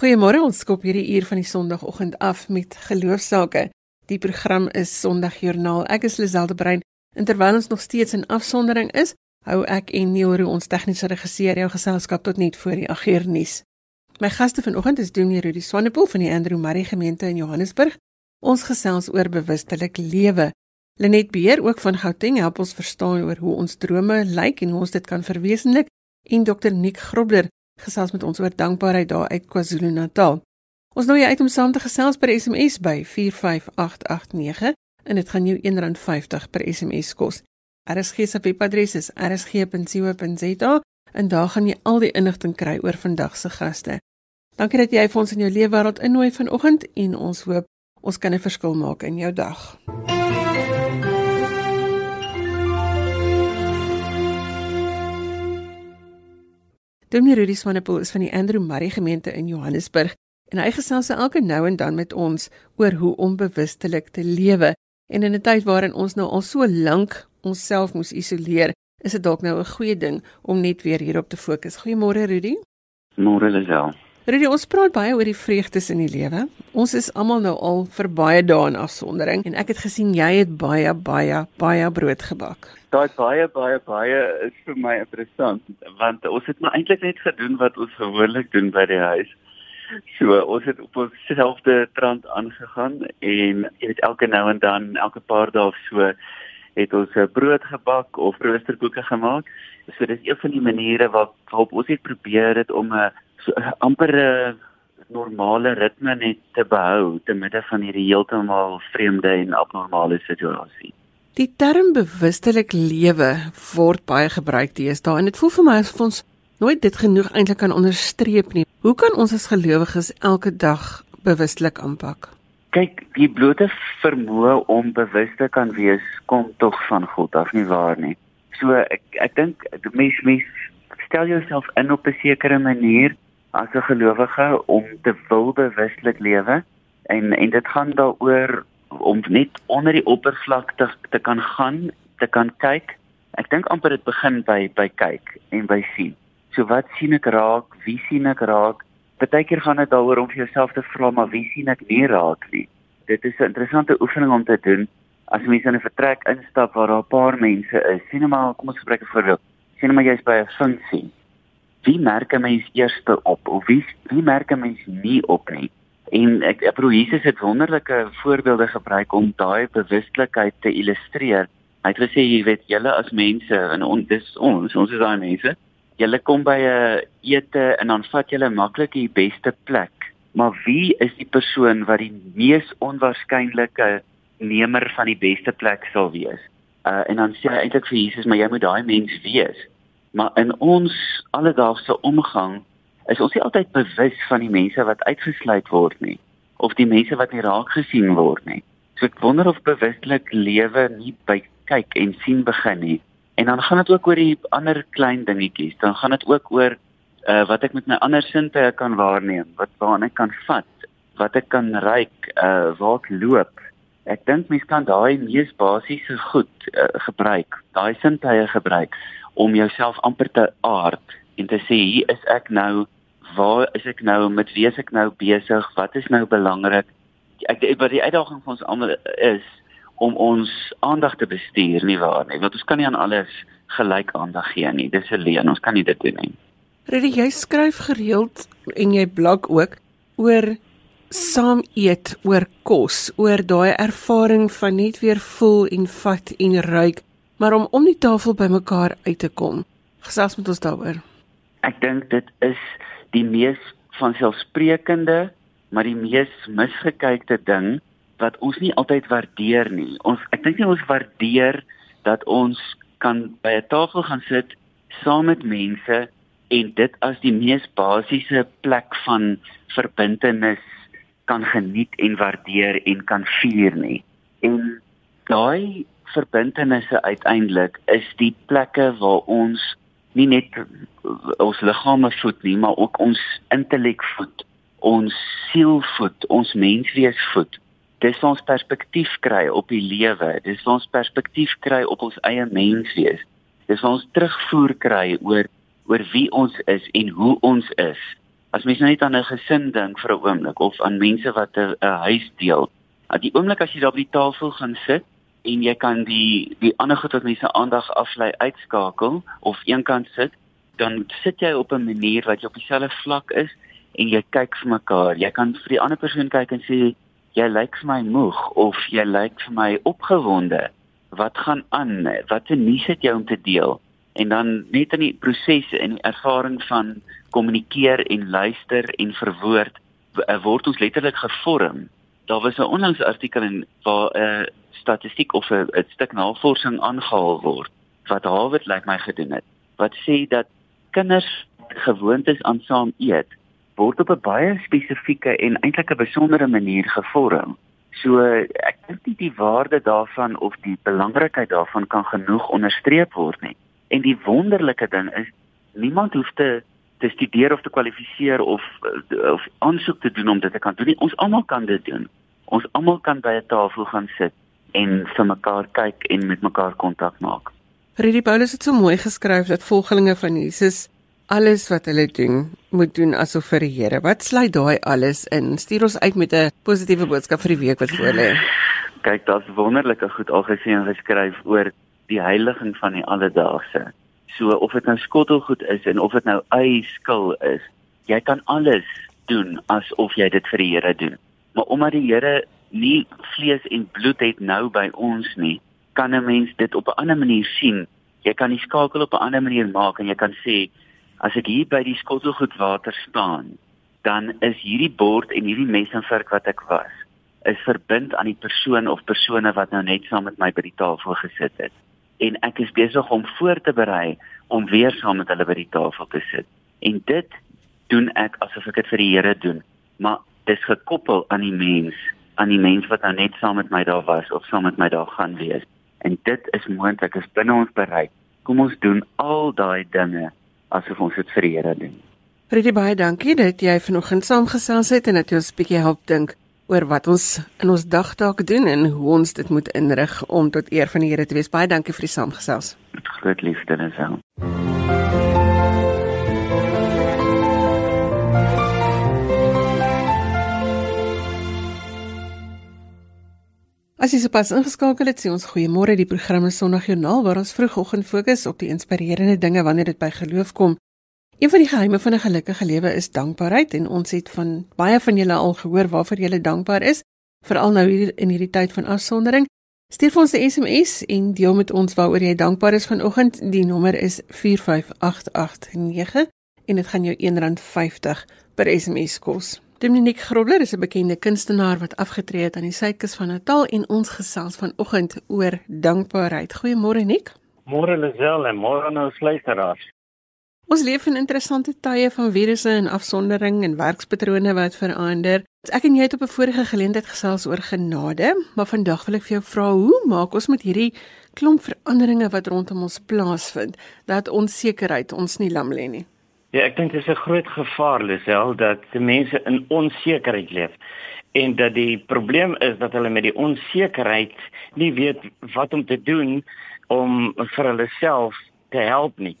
Goeiemôre, ons skop hierdie uur van die Sondagoggend af met geloofsake. Die program is Sondagjoernaal. Ek is Liselde Brein en terwyl ons nog steeds in afsondering is, hou ek en Neil ons tegniese regisseur jou geselskap tot net voor die agternuus. My gaste vanoggend is Dominee Rudy Swanepoel van die Andrew Murray gemeente in Johannesburg. Ons gesels oor bewustelik lewe. Lenet Beer ook van Gauteng help ons verstaan oor hoe ons drome lyk en hoe ons dit kan verwesenlik. En Dr Nick Grobler gesels met ons oor dankbaarheid daar uit KwaZulu-Natal. Ons nooi jou uit om saam te gesels per SMS by 45889 en dit gaan jou R1.50 per SMS kos. RSG se webadres is rsg.co.za en daar gaan jy al die inligting kry oor vandag se gaste. Dankie dat jy vir ons in jou leefwêreld innooi vanoggend en ons hoop ons kan 'n verskil maak in jou dag. Dominee Rudy Swanepoel is van die Andrew Murray gemeente in Johannesburg en hy gesels elke nou en dan met ons oor hoe om bewustelik te lewe. En in 'n tyd waarin ons nou al so lank onsself moes isoleer, is dit dalk nou 'n goeie ding om net weer hierop te fokus. Goeiemôre Rudy. Môre Lisel. Rudy, ons praat baie oor die vreugdes in die lewe. Ons is almal nou al vir baie dae in afsondering en ek het gesien jy het baie baie baie brood gebak. Daai baie baie baie is vir my interessant want ons het maar eintlik net gedoen wat ons gewoonlik doen by die huis. So ons het op ons selfde trant aangegaan en jy weet elke nou en dan elke paar dae of so het ons brood gebak of roosterkoeke gemaak. So dis een van die maniere waarop ons het probeer dit om 'n so, amper 'n normale ritme net te behou te midde van hierdie heeltemal vreemde en abnormale situasie. Die term bewustelik lewe word baie gebruik deesdae en dit voel vir my asof ons nooit dit genoeg eintlik kan onderstreep nie. Hoe kan ons as gelowiges elke dag bewustelik aanpak? kyk die blote vermoë om bewus te kan wees kom tog van God af nie waar nie so ek ek dink mens mens stel jouself in op 'n sekere manier as 'n gelowige om te wil bewuslik lewe en en dit gaan daaroor om net onder die oppervlakte te, kan gaan te kan kyk ek dink amper dit begin by by kyk en by sien so wat sien ek raak wie sien ek raak Partykeer gaan dit daaroor om vir jouself te vra maar wie sien ek nie raak nie. Dit is 'n interessante oefening om te doen as jy in 'n vertrek instap waar daar 'n paar mense is. Sien nou maar, kom ons gebruik 'n voorbeeld. Sien nou maar jy's by 'n funksie. Wie merk 'n mens eers op of wie wie merk 'n mens nie op nie? En ek ek bedoel Jesus het wonderlike voorbeelde gebruik om daai bewustelikheid te illustreer. Hy het gesê jy weet julle as mense en on, dis ons, ons is daai mense Julle kom by 'n ete en dan vat julle maklik die beste plek. Maar wie is die persoon wat die mees onwaarskynlike nemer van die beste plek sal wees? Uh en dan sê hy eintlik vir Jesus, maar jy moet daai mens wees. Maar in ons alledaagse omgang is ons nie altyd bewus van die mense wat uitgesluit word nie of die mense wat nie raak gesien word nie. So ek wonder of bewustelik lewe nie by kyk en sien begin nie, En dan gaan dit ook oor die ander klein dingetjies. Dan gaan dit ook oor uh wat ek met my ander sintuie kan waarneem, wat waarna ek kan vat, wat ek kan ruik, uh waar ek loop. Ek dink mens kan daai mees basiese goed uh, gebruik, daai sintuie gebruik om jouself amper te aard en te sê hier is ek nou, waar is ek nou, met wie is ek nou besig, wat is nou belangrik? Ek wat die uitdaging vir ons almal is om ons aandag te bestuur nie waar nie? Want ons kan nie aan alles gelyk aandag gee nie. Dis 'n leen ons kan nie dit doen nie. Rede jy skryf gereeld en jy blog ook oor saam eet oor kos oor daai ervaring van net weer voel en vat en ruik maar om om die tafel bymekaar uit te kom gesels met ons daaroor Ek dink dit is die mees van selfsprekende maar die mees misgekykte ding wat ons nie altyd waardeer nie. Ons ek dink nie ons waardeer dat ons kan by 'n tafel gaan sit saam met mense en dit as die mees basiese plek van verbintenis kan geniet en waardeer en kan vier nie. En daai verbintenisse uiteindelik is die plekke waar ons nie net ons liggame voed nie, maar ook ons intellek voed, ons siel voed, ons menswees voed dis ons perspektief kry op die lewe, dis ons perspektief kry op ons eie menswees. Dis ons terugvoer kry oor oor wie ons is en hoe ons is. As mens net aan 'n gesin dink vir 'n oomblik of aan mense wat 'n huis deel, at die oomblik as jy daar by die tafel gaan sit en jy kan die die ander goed wat mense aandag aflei uitskakel of eenkant sit, dan sit jy op 'n manier wat jy op dieselfde vlak is en jy kyk vir mekaar. Jy kan vir die ander persoon kyk en sê jy lyk vir my moeg of jy lyk vir my opgewonde. Wat gaan aan? Wat 'n nuus het jy om te deel? En dan net in die proses en die ervaring van kommunikeer en luister en verwoord eh, word ons letterlik gevorm. Daar was 'n onlangs artikel in waar 'n uh, statistiek of 'n stuk navorsing aangehaal word wat Harvard lyk my gedoen het wat sê dat kinders gewoontes aan saam eet word op 'n baie spesifieke en eintlik 'n besondere manier gevorm. So ek dink nie die waarde daarvan of die belangrikheid daarvan kan genoeg onderstreep word nie. En die wonderlike ding is niemand hoef te te studeer of te kwalifiseer of of aansoek te doen om dit te kan doen nie. Ons almal kan dit doen. Ons almal kan by 'n tafel gaan sit en vir mekaar kyk en met mekaar kontak maak. Redie Paulus het so mooi geskryf dat volgelinge van Jesus alles wat hulle doen moet doen asof vir die Here. Wat sluit daai alles in? Stuur ons uit met 'n positiewe boodskap vir die week wat voor lê. Kyk, daar's wonderlike goed al gesien en geskryf oor die heiliging van die alledaagse. So of dit nou skottelgoed is en of dit nou eiskil is, jy kan alles doen asof jy dit vir die Here doen. Maar omdat die Here nie vlees en bloed het nou by ons nie, kan 'n mens dit op 'n ander manier sien. Jy kan die skakel op 'n ander manier maak en jy kan sê as ek hier by die skottelgoed water staan, dan is hierdie bord en hierdie mes en vork wat ek was, is verbind aan die persoon of persone wat nou net saam met my by die tafel gesit het. En ek is besig om voor te berei om weer saam met hulle by die tafel te sit. En dit doen ek asof ek dit vir die Here doen, maar dis gekoppel aan die mens, aan die mens wat nou net saam met my daar was of saam met my daar gaan wees. En dit is moontlik, is binne ons bereik. Kom ons doen al daai dinge asof ons dit vir die Here doen. Freddie baie dankie dat jy vanoggend saamgesels het en dat jy ons 'n bietjie help dink oor wat ons in ons dagtaak doen en hoe ons dit moet inrig om tot eer van die Here te wees. Baie dankie vir die saamgesels. Groot liefde en so. As jy sopas ingeskakel het, sê ons goeiemôre. Die program is Sondagjoernaal waar ons vroegoggend fokus op die inspirerende dinge wanneer dit by geloof kom. Een van die geheime van 'n gelukkige lewe is dankbaarheid en ons het van baie van julle al gehoor waarvoor julle dankbaar is, veral nou hier in hierdie tyd van afsondering. Stuur vir ons 'n SMS en deel met ons waaroor jy dankbaar is vanoggend. Die nommer is 45889 en dit gaan jou R1.50 per SMS kos. Dominique Grobler is 'n bekende kunstenaar wat afgetree het aan die suidkus van Natal en ons gesels vanoggend oor dankbaarheid. Goeiemôre Nik. Môre Lisel en môre aan ons luisteraars. Ons leef in interessante tye van virusse en afsondering en werkspatrone wat verander. Ek en jy het op 'n vorige geleentheid gesels oor genade, maar vandag wil ek vir jou vra hoe maak ons met hierdie klomp veranderinge wat rondom ons plaasvind dat onsekerheid ons nie lam lê nie. Ja, ek dink dit is 'n groot gevaar Lisel dat mense in onsekerheid leef en dat die probleem is dat hulle met die onsekerheid nie weet wat om te doen om vir hulle self te help nie.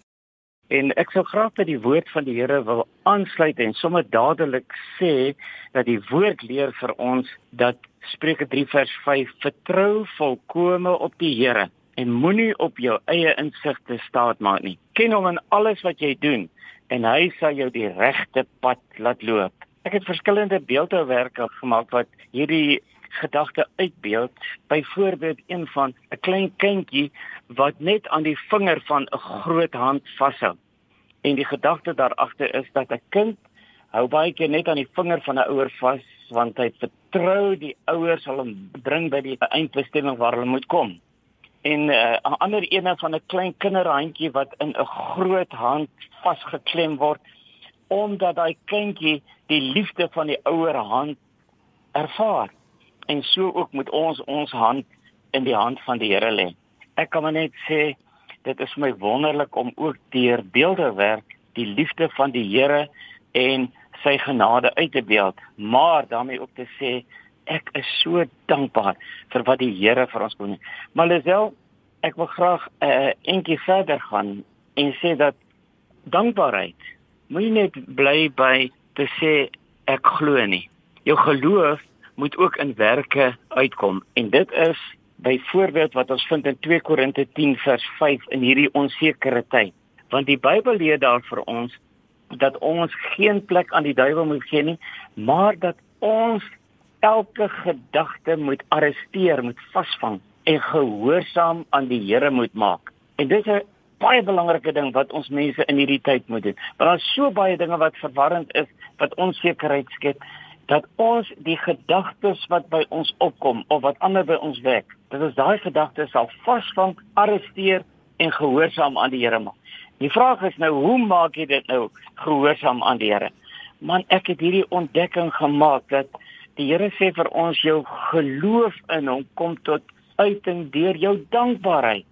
En ek sou graag by die woord van die Here wil aansluit en sommer dadelik sê dat die woord leer vir ons dat Spreuke 3 vers 5 vertrou volkome op die Here en moenie op jou eie insigte staat maak nie. Ken hom in alles wat jy doen en hy sal jou die regte pad laat loop. Ek het verskillende beeldhouwerke gemaak wat hierdie gedagte uitbeeld. Byvoorbeeld een van 'n klein kindjie wat net aan die vinger van 'n groot hand vashou. En die gedagte daar agter is dat 'n kind hou baie keer net aan die vinger van 'n ouer vas want hy vertrou die ouers sal hom bring by die eindbestemming waar hulle moet kom en uh, 'n ander ene van 'n klein kinderhandjie wat in 'n groot hand vasgeklem word omdat daai kindjie die liefde van die ouer hand ervaar en so ook moet ons ons hand in die hand van die Here lê. Ek kan maar net sê dit is my wonderlik om ook deur beeldewerk die liefde van die Here en sy genade uit te beeld, maar daarmee ook te sê ek is so dankbaar vir wat die Here vir ons doen. Maar Lisel, ek wil graag 'n uh, entjie verder gaan en sê dat dankbaarheid moenie net bly by te sê ek glo nie. Jou geloof moet ook in werke uitkom en dit is byvoorbeeld wat ons vind in 2 Korinte 10 vers 5 in hierdie onsekere tyd. Want die Bybel leer daar vir ons dat ons geen plek aan die duiwel moet gee nie, maar dat ons elke gedagte moet arresteer, moet vasvang en gehoorsaam aan die Here moet maak. En dit is 'n baie belangrike ding wat ons mense in hierdie tyd moet doen. Want daar is so baie dinge wat verwarrend is, wat onsekerheid skep dat ons die gedagtes wat by ons opkom of wat ander by ons wek, dit is daai gedagtes sal vasvang, arresteer en gehoorsaam aan die Here maak. Die vraag is nou, hoe maak jy dit nou gehoorsaam aan die Here? Man, ek het hierdie ontdekking gemaak dat die Here sê vir ons jou geloof in hom kom tot uiting deur jou dankbaarheid.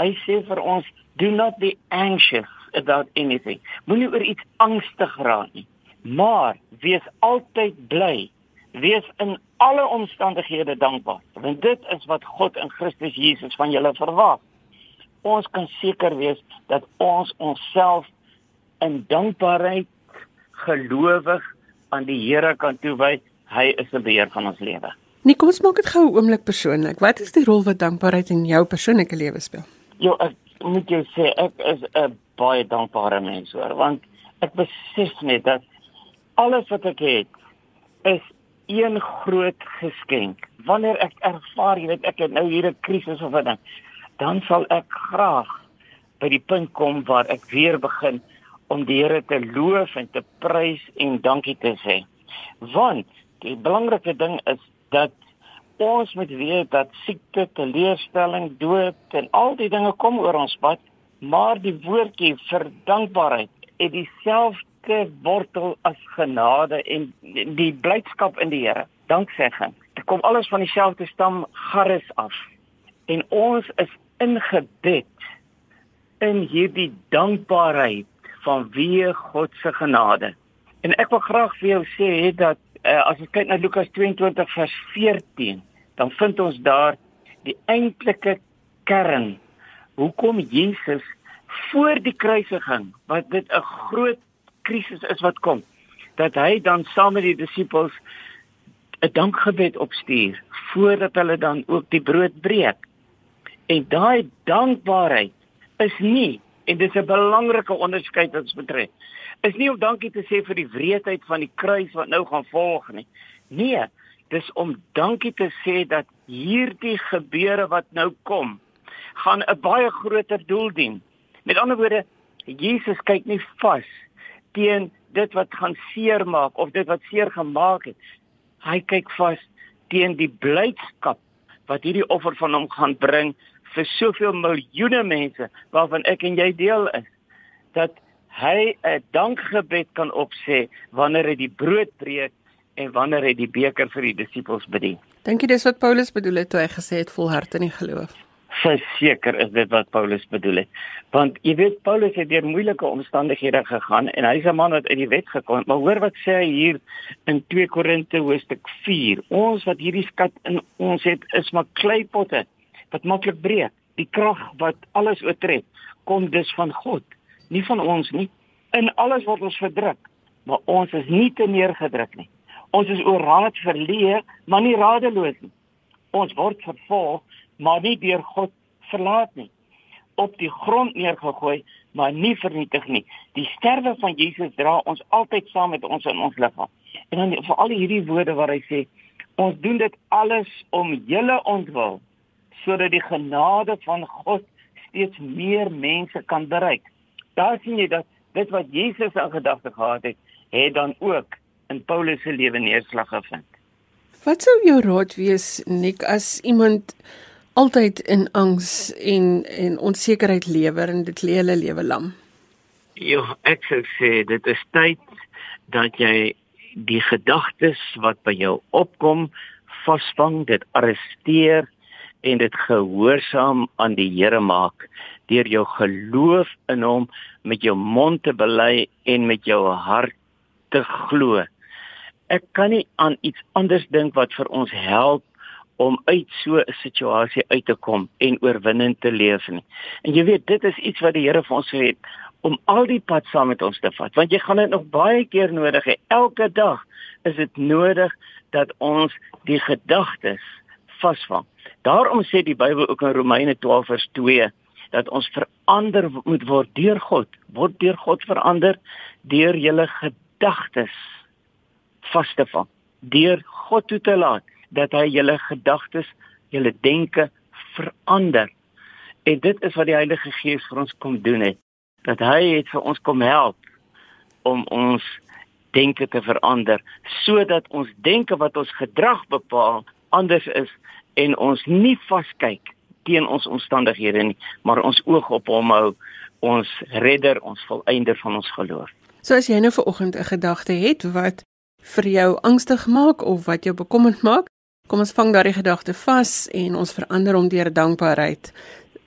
Hy sê vir ons, do not be anxious about anything. Moenie oor iets angstig raak nie, maar wees altyd bly. Wees in alle omstandighede dankbaar, want dit is wat God in Christus Jesus van julle verwag ons kan seker wees dat ons onsself in dankbaarheid gelowig aan die Here kan toewy. Hy is die beheer van ons lewe. Nee, kom ons maak dit gou oomblik persoonlik. Wat is die rol wat dankbaarheid in jou persoonlike lewe speel? Jo, ek moet jou sê ek is 'n baie dankbare mens hoor, want ek besef net dat alles wat ek het is een groot geskenk. Wanneer ek ervaar, jy weet, ek het nou hier 'n krisis of 'n ding dan sal ek graag by die punt kom waar ek weer begin om die Here te loof en te prys en dankie te sê. Want die belangrike ding is dat ons moet weet dat siekte, teleurstelling, dood en al die dinge kom oor ons pad, maar die woordjie vir dankbaarheid het dieselfde wortel as genade en die blydskap in die Here. Danksegging. Dit kom alles van dieselfde stam Garis af. En ons is ingebed in hierdie dankbaarheid van wie God se genade. En ek wil graag vir jou sê dat uh, as ons kyk na Lukas 22 vers 14, dan vind ons daar die eintlike kern hoekom Jesus voor die kruisiging, wat dit 'n groot krisis is wat kom, dat hy dan saam met die disippels 'n dankgebed opstuur voordat hulle dan ook die brood breek. En daai dankbaarheid is nie en dit is 'n belangrike onderskeid wat ons betref. Is nie om dankie te sê vir die wreedheid van die kruis wat nou gaan volg nie. Nee, dis om dankie te sê dat hierdie gebeure wat nou kom, gaan 'n baie groter doel dien. Met ander woorde, Jesus kyk nie vas teen dit wat gaan seermaak of dit wat seer gemaak het. Hy kyk vas teen die blydskap wat hierdie offer van hom gaan bring vir soveel miljoene mense waarvan ek en jy deel is dat hy 'n dankgebed kan opsê wanneer hy die brood breek en wanneer hy die beker vir die disippels bedien. Dink jy dis wat Paulus bedoel het toe hy gesê het volhard in die geloof? Verseker is dit wat Paulus bedoel het. Want jy weet Paulus het deur moeilike omstandighede gegaan en hy's 'n man wat uit die wet gekom het. Maar hoor wat sê hy hier in 2 Korinte hoofstuk 4. Ons wat hierdie skat in ons het is maar kleipotte wat maklik breek. Die krag wat alles oortref, kom dus van God, nie van ons nie. In alles word ons verdruk, maar ons is nie te neergedruk nie. Ons is oor raad verleë, maar nie radeloos nie. Ons word vervolg, maar nie deur God verlaat nie. Op die grond neergegooi, maar nie vernietig nie. Die sterwe van Jesus dra ons altyd saam met ons in ons liggaam. En dan vir al hierdie woorde waar hy sê, ons doen dit alles om julle ontwil sodat die genade van God steeds meer mense kan bereik. Daar sien jy dat dit wat Jesus in gedagte gehad het, het dan ook in Paulus se lewe neerslag gevind. Wat sou jou raad wees Nik as iemand altyd in angs en en onsekerheid lewe en dit lê hulle lewe lam? Jo, ek sou sê dit is tyd dat jy die gedagtes wat by jou opkom vasvang, dit arresteer en dit gehoorsaam aan die Here maak deur jou geloof in hom met jou mond te bely en met jou hart te glo. Ek kan nie aan iets anders dink wat vir ons help om uit so 'n situasie uit te kom en oorwinnend te leef nie. En jy weet dit is iets wat die Here vir ons sê om al die pad saam met ons te vat want jy gaan dit nog baie keer nodig hê. Elke dag is dit nodig dat ons die gedagtes vasvang. Daarom sê die Bybel ook in Romeine 12 vers 2 dat ons verander moet word deur God. Word deur God verander deur julle gedagtes vas te vang. Deur God toe te laat dat hy julle gedagtes, julle denke verander. En dit is wat die Heilige Gees vir ons kom doen het. Dat hy het vir ons kom help om ons denke te verander sodat ons denke wat ons gedrag bepaal anders is en ons nie vaskyk teen ons omstandighede nie, maar ons oog op hom hou, ons redder, ons volëinder van ons geloof. So as jy nou ver oggend 'n gedagte het wat vir jou angstig maak of wat jou bekommerd maak, kom ons vang daardie gedagte vas en ons verander hom deur dankbaarheid.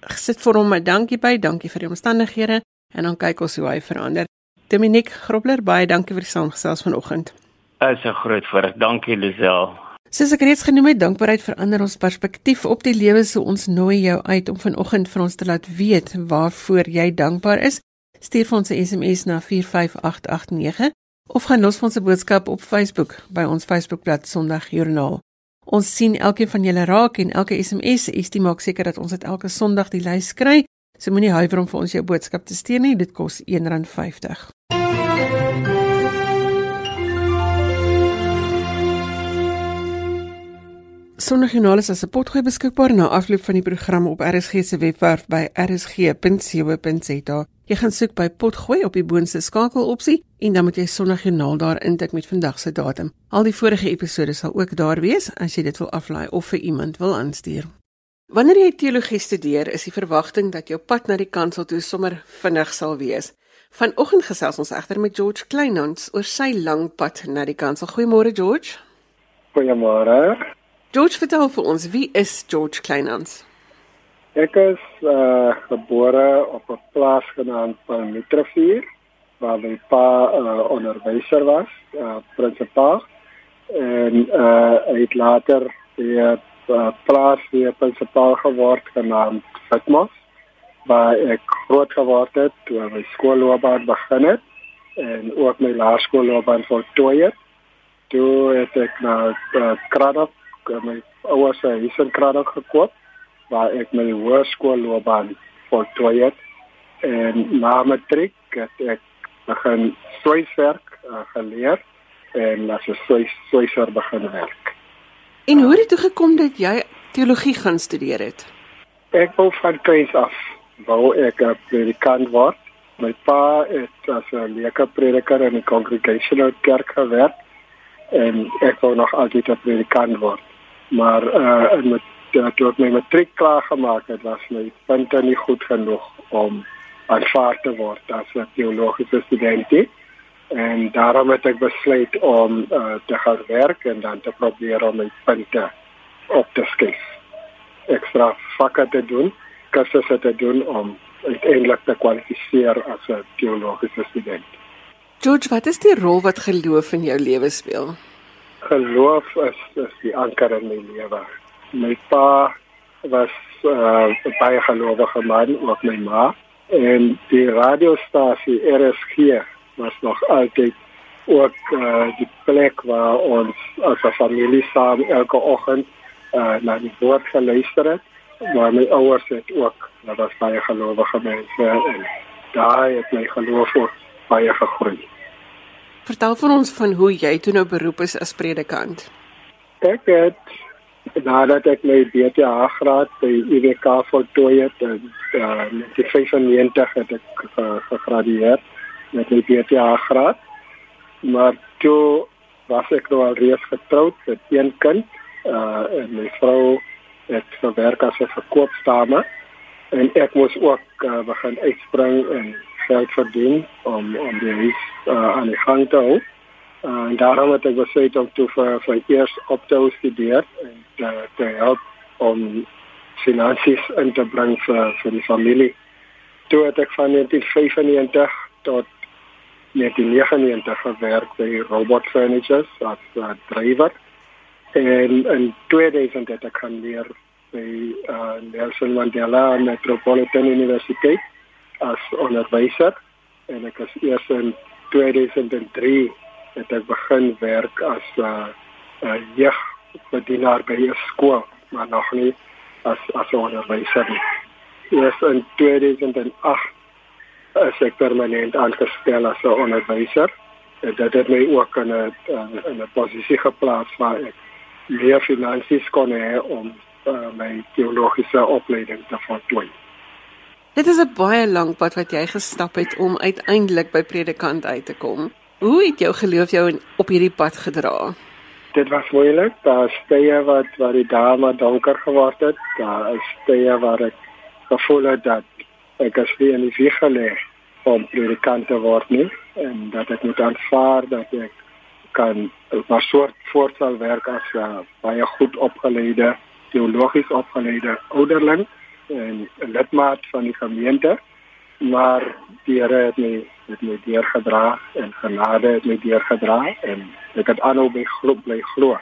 Gesit vir hom 'n dankie by, dankie vir die omstandighede en dan kyk ons hoe hy verander. Dominiek Grobler, baie dankie vir die saamgesels vanoggend. Is 'n groot voorreg. Dankie Lisel. Soos ek reeds genoem het, dankbaarheid verander ons perspektief op die lewe, so ons nooi jou uit om vanoggend vir ons te laat weet waarvoor jy dankbaar is. Stuur vir ons 'n SMS na 45889 of gaan los vir ons 'n boodskap op Facebook by ons Facebookblad Sondagjoernaal. Ons sien elkeen van julle raak en elke SMS dit maak seker dat ons dit elke Sondag die lys kry. So moenie huiwer om vir ons jou boodskap te stuur nie, dit kos R1.50. Sondagjoernaal is as 'n potgoed beskikbaar na afloop van die program op RSG se webwerf by rsg.co.za. Jy gaan soek by potgoed op die boonste skakelopsie en dan moet jy Sondagjoernaal daar intik met vandag se datum. Al die vorige episode sal ook daar wees as jy dit wil aflaai of vir iemand wil aanstuur. Wanneer jy teologie studeer, is die verwagting dat jou pad na die kansel toe sommer vinnig sal wees. Vanoggend gesels ons egter met George Kleinhans oor sy lang pad na die kansel. Goeiemôre George. Goeiemôre. George vertel vir ons wie is George Kleinhans? Ek is uh, gebore op 'n plaas genaamd Palmitravier waar my pa uh, onderwyser was, uh, prinsipaal en uh, hy het later die uh, plaas weer prinsipaal geword genaamd Fitmos waar ek groot geword het toe my skoolloopbaan begin het en ook my laerskoolloopbaan voltooi het. Toe het ek na uh, Kraddock uh, my ouers se huis in Kraddock gekoop waar ek my hoërskoolloopbaan voltooi het en na matriek het ek begin sweiswerk uh, geleer en as 'n sweis sweiser begin werk. En hoe het dit toe gekom dat jy teologie gaan studeer het? Ek wou van kleins af wou ek 'n predikant word. My pa het as 'n leuke prediker in die Congregational Kerk gewerk en ek wou nog altyd 'n predikant word maar uh en met toe ek my matriek klaar gemaak het was my punte nie goed genoeg om aanvaar te word as 'n teologiese student en daarom het ek besluit om uh, te gaan werk en dan te probeer om my punte op te skryf ekstra vakke te doen kursusse te doen om uiteindelik te kwalifiseer as 'n teologiese student. George wat is die rol wat geloof in jou lewe speel geloof is is die anker in my lewe. My pa was uh, baie gelowige man, ook my ma en die radiostasie RSG was nog altyd ook uh, die plek waar ons as 'n familie saam elke oggend uh, na die woord geluister het. Maar my ouers het ook, dat was baie gelowige mense en daar het my geloof ook baie gegroei. Vertel vir ons van hoe jy toe nou beroep is as predikant. Ek het nadat ek my BTA graad by UWK voltooi het en uh, met die 95 het ek uh, gegradueer met my BTA graad. Maar toe was ek nou al reeds getroud met een kind uh, en my vrou het gewerk as 'n verkoopsdame en ek moes ook uh, begin uitspring en geld verdien om om die huis uh, aan die gang te hou. Uh, en daarom het ek besluit om toe vir vir eers op te studeer en te, te help om finansies in te bring vir vir die familie. Toe het ek van 1995 tot 1999 gewerk by Robot Furnitures as uh, drywer. En in 2000 het ek gaan leer by uh, Nelson Mandela Metropolitan University as onderwyser en ek is eers in 2003 het ek begin werk as 'n uh, uh, jeugbedienaar by 'n skool, maar nog nie as as 'n onderwyser nie. Eers in 2008 is ek permanent aangestel as 'n onderwyser. En dit het my ook in 'n in 'n posisie geplaas waar ek meer finansies kon hê om uh, my teologiese opleiding te voltooi. Dit is 'n baie lank pad wat jy gestap het om uiteindelik by predikant uit te kom. Hoe het jou geloof jou op hierdie pad gedra? Dit was moeilik. Daar is tye wat waar die dae donker geword het. Daar is tye waar ek gevoel het dat ek as wie in die wieg gelê om predikant te word nie en dat ek moet aanvaar dat ek kan 'n soort voorstel werk as 'n uh, baie goed opgeleide teologies opgeleide ouderling 'n lidmaat van die gemeente maar die Here het my het my deurgedra en genade het my deurgedra en ek het aanhou by glo bly glo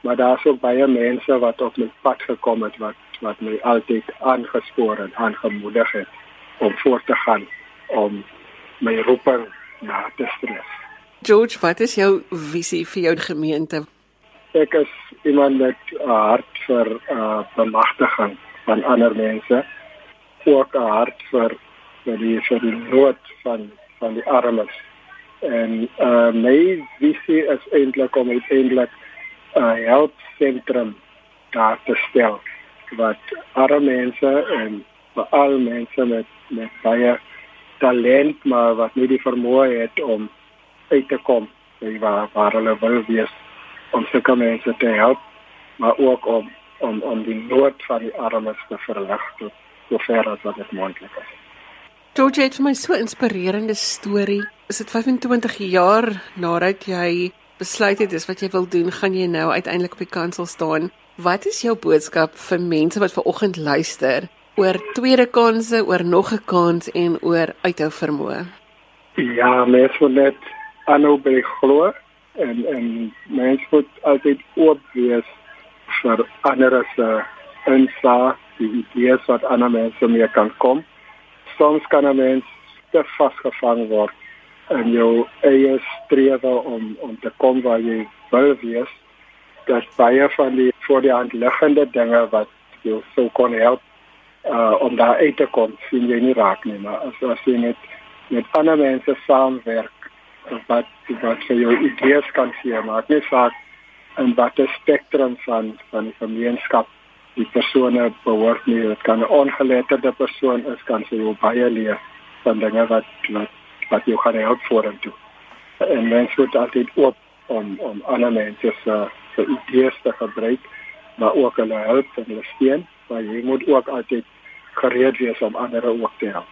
maar daar's ook baie mense wat op my pad gekom het wat wat my altyd aangespoor en aangemoedig het om voort te gaan om my roeping na te streef. George, wat is jou visie vir jou gemeente? Ek is iemand met 'n hart vir uh bemagtiging van ander mense, ook 'n hart vir vir die vir die nood van van die armes. En uh my visie is eintlik om uiteindelik 'n uh, helpsentrum daar te stel wat arme mense en veral mense met met baie talent maar wat nie die vermoë het om uit te kom by waar waar hulle wil wees om sulke mense te help maar ook om om om die nood van die armes te verlig tot sover as wat dit moontlik is. George het vir my so 'n inspirerende storie. Is dit 25 jaar nadat jy besluit het dis wat jy wil doen, gaan jy nou uiteindelik op die kansel staan. Wat is jou boodskap vir mense wat ver oggend luister oor tweede kansse, oor nog 'n kans en oor uithou vermoë. Ja, mens moet net aanhou by glo en en mens moet altyd oop wees vir ander se insaag, die idees wat ander mense mee kan kom. Soms kan 'n mens te vasgevang word in jou eie strewe om om te kom waar jy wil wees. Daar's baie van die voor die hand liggende dinge wat jou sou kon help uh om daar uit te kom sien jy nie raak nie maar as as jy met met ander mense saamwerk wat wat jou idees kan sien maar net saak en wat 'n spektrum van van die gemeenskap die persone behoort nie dit kan 'n ongeletterde persoon is kan sy jou baie leer van dinge wat wat wat jou gaan help vorentoe en mens moet altyd oop om om ander mense se se idees te gebruik maar ook hulle help en hulle steun maar jy moet ook altyd gereed wees om ander ook te help.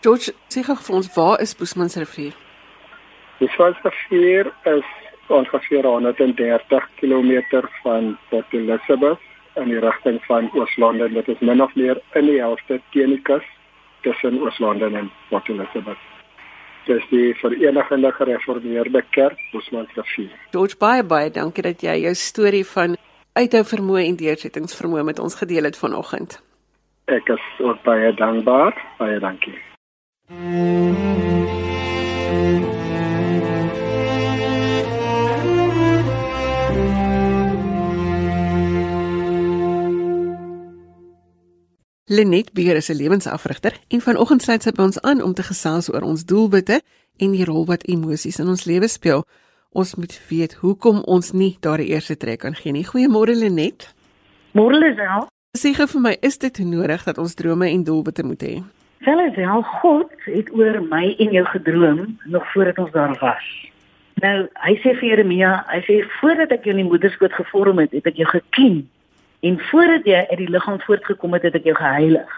George, sê gou vir ons, waar is Boesmansrivier? Boesmansrivier is ongeveer 130 km van Port Elizabeth in die rigting van Oos-London. Dit is min of meer in die helfte teen die kus tussen Oos-London en Port Elizabeth. Dis die Verenigde Gereformeerde Kerk, Boesmansrivier. George, baie baie dankie dat jy jou storie van uithou vermoë en deursettingsvermoë met ons gedeel het vanoggend. Ek is ook baie dankbaar. Baie dankie. Lenet Beer is 'n lewensafrigter en vanoggend sluit sy by ons aan om te gesels oor ons doelwitte en die rol wat emosies in ons lewe speel ons moet weet hoekom ons nie daardie eerste trek kan gee nie. Goeiemôre Lenet. Môre Lisel. Sê gou vir my, is dit nodig dat ons drome en doelwitte moet hê? Wel, God het oor my en jou gedroom nog voordat ons daar was. Nou, hy sê vir Jeremia, hy sê voordat ek jou in die moederskoot gevorm het, het ek jou geken. En voordat jy uit die liggaam voortgekom het, het ek jou geheilig.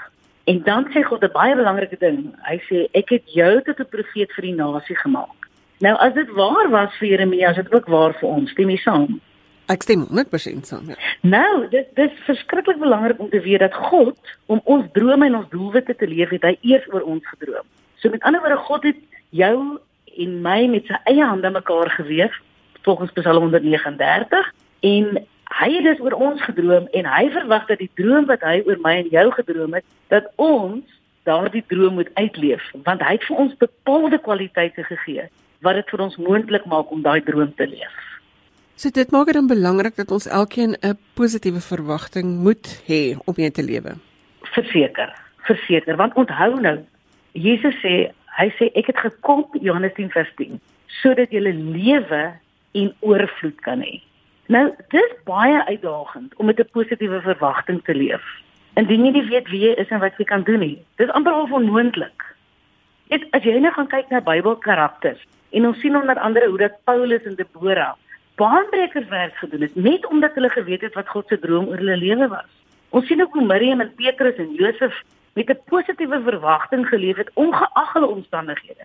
En dan sê God 'n baie belangrike ding. Hy sê ek het jou tot 'n profeet vir die nasie gemaak. Nou as dit waar was vir Jeremia, is dit ook waar vir ons. Stem jy saam? Ek stem 100% saam. Ja. Nou, dit dis verskriklik belangrik om te weet dat God om ons drome en ons doelwitte te leef, het hy eers oor ons gedroom. So met ander woorde, God het jou en my met sy eie hande mekaar geweef volgens Psalm 139 en hy het dus oor ons gedroom en hy verwag dat die droom wat hy oor my en jou gedroom het, dat ons daardie droom moet uitleef want hy het vir ons bepaalde kwaliteite gegee wat dit vir ons moontlik maak om daai droom te leef. So dit maak dit dan belangrik dat ons elkeen 'n positiewe verwagting moet hê om mee te lewe. Verseker, verseker want onthou nou Jesus sê hy sê ek het gekom Johannes 10:10 sodat jy lewe en oorvloed kan hê. Nou, dit is baie uitdagend om met 'n positiewe verwagting te leef. Indien jy nie weet wie jy is en wat jy kan doen nie, dis amper al onmoontlik. Dit as jy nou gaan kyk na Bybelkarakters en ons sien onder andere hoe dat Paulus en Deborah baanbrekerswerk gedoen het net omdat hulle geweet het wat God se droom oor hulle lewe was. Ons sien ook hoe Miriam en Petrus en Josef met 'n positiewe verwagting geleef het ongeag hulle omstandighede.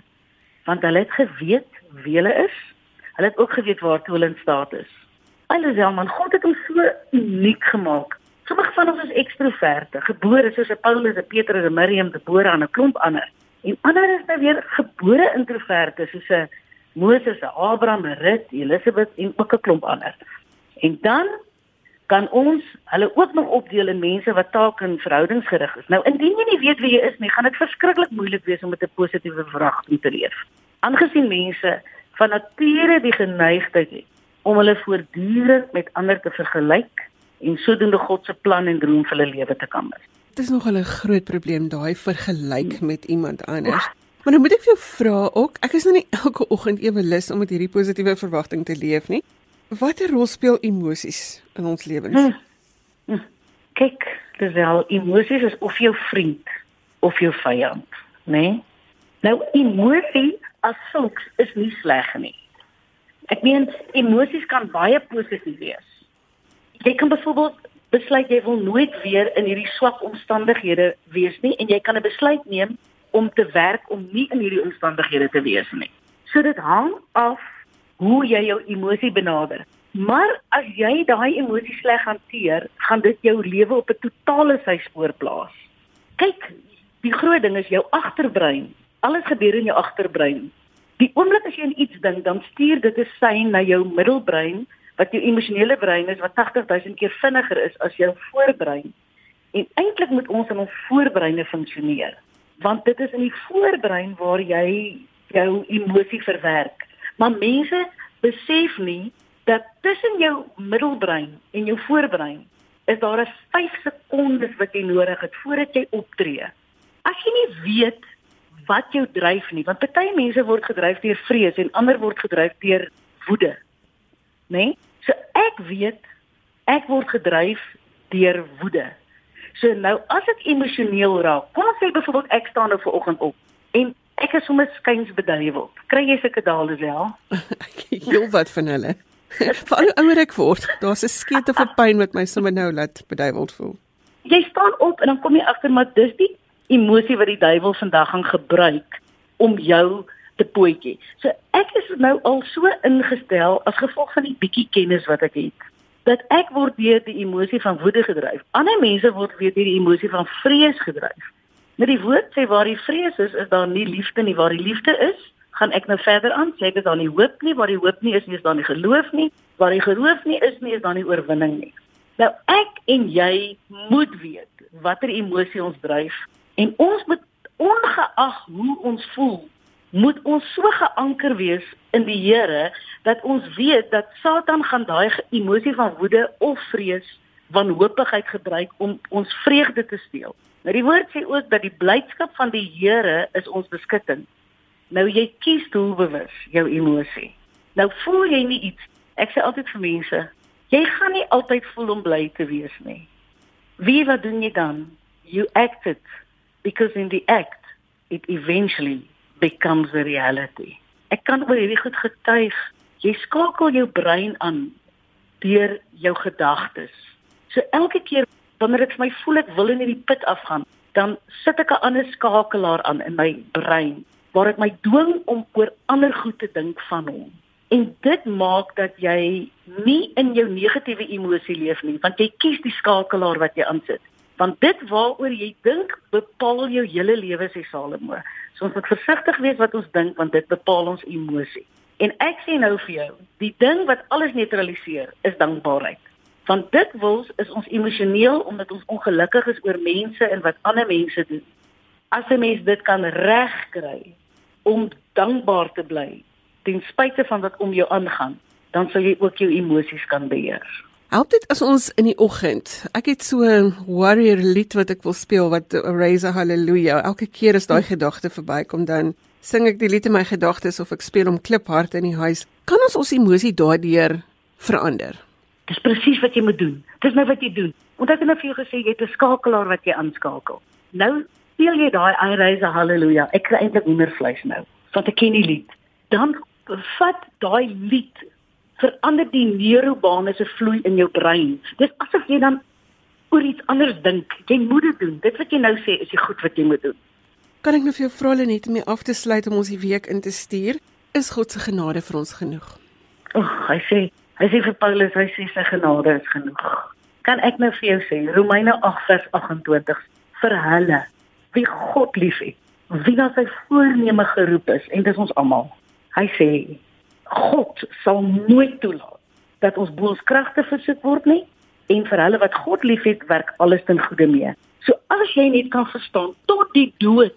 Want hulle het geweet wie hulle is. Hulle het ook geweet waartoe hulle in staat is. Alhoewel man God het ons so uniek gemaak. Sommige van ons is ekstroverte, gebore soos 'n Paulus, 'n Petrus, 'n Miriam, 'n Deborah en 'n klomp ander. En ander is nou weer gebore introverte soos 'n Moses, 'n Abraham, 'n Rut, Elisabeth en ook 'n klomp ander. En dan kan ons hulle ook nog opdeel in mense wat taak en verhoudingsgerig is. Nou indien jy nie weet wie jy is nie, gaan dit verskriklik moeilik wees om met 'n positiewe verwagting te leef. Aangesien mense van nature die geneigtheid het om hulle voortdurend met ander te vergelyk en sodoende God se plan en droom vir hulle lewe te kan mis. Dit is nog 'n groot probleem daai vergelyk met iemand anders. Maar nou moet ek vir jou vra ook, ek is nou nie elke oggend ewe lus om met hierdie positiewe verwagting te leef nie. Watter rol speel emosies in ons lewens? Hm. Hm. Kyk, dis wel emosies is of jou vriend of jou vyand, né? Nee? Nou emosie as sulks is nie sleg nie. Ek meen emosies kan baie positief wees. Jy kan byvoorbeeld besluit jy wil nooit weer in hierdie swak omstandighede wees nie en jy kan 'n besluit neem om te werk om nie in hierdie omstandighede te wees nie. So dit hang af hoe jy jou emosie benader. Maar as jy daai emosie sleg hanteer, gaan dit jou lewe op 'n totale syspoor plaas. Kyk, die groot ding is jou agterbrein. Alles gebeur in jou agterbrein. Die oomblik as jy aan iets dink, dan stuur dit 'n sein na jou middelbrein wat jou emosionele brein is wat 80000 keer vinniger is as jou voorbrein. En eintlik moet ons in ons voorbreine funksioneer, want dit is in die voorbrein waar jy jou emosie verwerk. Maar mense besef nie dat tussen jou middelbrein en jou voorbrein is daar 'n 5 sekondes wat jy nodig het voordat jy optree. As jy nie weet wat jou dryf nie, want party mense word gedryf deur vrees en ander word gedryf deur woede. Né? Nee? So ek weet ek word gedryf deur woede. So nou as ek emosioneel raak, kom ons sê byvoorbeeld ek staan nou ver oggend op en Ek is sommer skuins beduiwel. Kry jy sulke dale wel? Heel wat van hulle. Vir ouer ek word, daar's 'n skeet of 'n pyn wat my sommer nou laat beduiweld voel. Jy staan op en dan kom jy agter maar dis die emosie wat die duiwel vandag gaan gebruik om jou te pootjie. So ek is nou al so ingestel as gevolg van die bietjie kennis wat ek het dat ek word deur die emosie van woede gedryf. Ander mense word weer deur die emosie van vrees gedryf. Met die woord sê waar die vrees is, is daar nie liefde nie. Waar die liefde is, gaan ek nou verder aan. Sê dit daar nie hoop nie, waar die hoop nie is nie, is daar nie geloof nie. Waar die geloof nie is nie, is daar nie oorwinning nie. Nou ek en jy moet weet watter emosie ons dryf en ons moet ongeag hoe ons voel, moet ons so geanker wees in die Here dat ons weet dat Satan gaan daai emosie van woede of vrees wanhoopigheid gebruik om ons vreugde te steel. Nou die woord sê ook dat die blydskap van die Here is ons beskutting. Nou jy kies doelbewus jou emosie. Nou voel jy nie iets. Ek sê altyd vir mense, jy gaan nie altyd voel om bly te wees nie. Wie wat doen jy dan? You act it because in the act it eventually becomes a reality. Ek kan oor hierdie goed getuig. Jy skakel jou brein aan deur jou gedagtes. So elke keer wanneer ek vir my voel ek wil in hierdie put afgaan, dan sit ek 'n ander skakelaar aan in my brein waar ek my dwing om oor ander goed te dink van hom. En dit maak dat jy nie in jou negatiewe emosie leef nie, want jy kies die skakelaar wat jy aansit. Want dit waaroor jy dink, bepaal jou hele lewe, sê Salomo. So ons moet versigtig wees wat ons dink want dit bepaal ons emosie. En ek sê nou vir jou, die ding wat alles neutraliseer, is dankbaarheid. Want dikwels is ons emosioneel omdat ons ongelukkig is oor mense en wat ander mense doen. As 'n mens dit kan regkry om dankbaar te bly ten spyte van wat om jou aangaan, dan sal jy ook jou emosies kan beheer. Help dit as ons in die oggend. Ek het so 'n warrior lied wat ek wil speel wat raise a hallelujah. Elke keer as daai gedagte verbykom dan sing ek die lied in my gedagtes of ek speel om kliphard in die huis. Kan ons ons emosie daardeur verander? Dis presies wat jy moet doen. Dis nou wat jy doen. Want ek het net vir jou gesê jy het 'n skakelaar wat jy aanskakel. Nou speel jy daai I raise a hallelujah. Ek kry eintlik hoendervleis nou. Want ek ken die lied. Dan vat daai lied verander die neurobane se vloei in jou brein. Dis asof jy dan oor iets anders dink. Jy moet dit doen. Dit wat jy nou sê is die goed wat jy moet doen. Kan ek nou vir jou vra net om mee af te sluit om ons die week in te stuur? Is God se genade vir ons genoeg? O, oh, hy sê, hy sê vir Paulus, hy sê sy genade is genoeg. Kan ek nou vir jou sê Romeine 8:28 vir hulle wie God liefhet, wie na sy voorneme geroep is en dis ons almal. Hy sê God sal nooit toelaat dat ons bo ons kragte versit word nie en vir hulle wat God liefhet, werk alles ten goeie mee. So as jy net kan verstaan tot die dood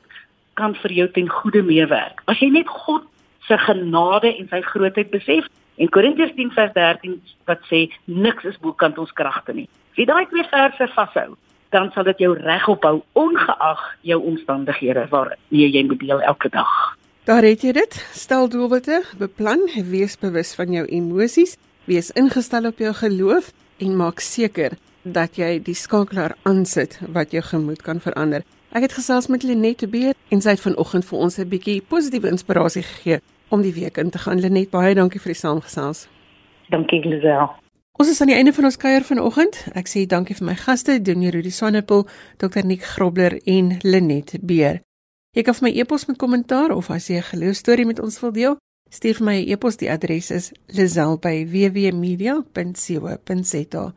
kan vir jou ten goeie meewerk. As jy net God se genade en sy grootheid besef en Korintiërs 10:13 wat sê niks is bokant ons kragte nie. As jy daai twee verse vashou, dan sal dit jou regop hou ongeag jou omstandighede waar jy moet deel elke dag. Daar het jy dit. Stel doelwitte, beplan, wees bewus van jou emosies, wees ingestel op jou geloof en maak seker dat jy die skakelaar aansit wat jou gemoed kan verander. Ek het gesels met Lenet Beer en sy het vanoggend vir ons 'n bietjie positiewe inspirasie gegee om die week in te gaan. Lenet, baie dankie vir die saamgesels. Dankie, Lisel. Ons is aan die einde van ons kuier vanoggend. Ek sê dankie vir my gaste, Donie Rudi Swanepoel, Dr. Nick Grobler en Lenet Beer. Jy kan vir my e-pos met kommentaar of as jy 'n geloostorie met ons wil deel, stuur vir my 'n e e-pos. Die adres is lazel@wwmedia.co.za.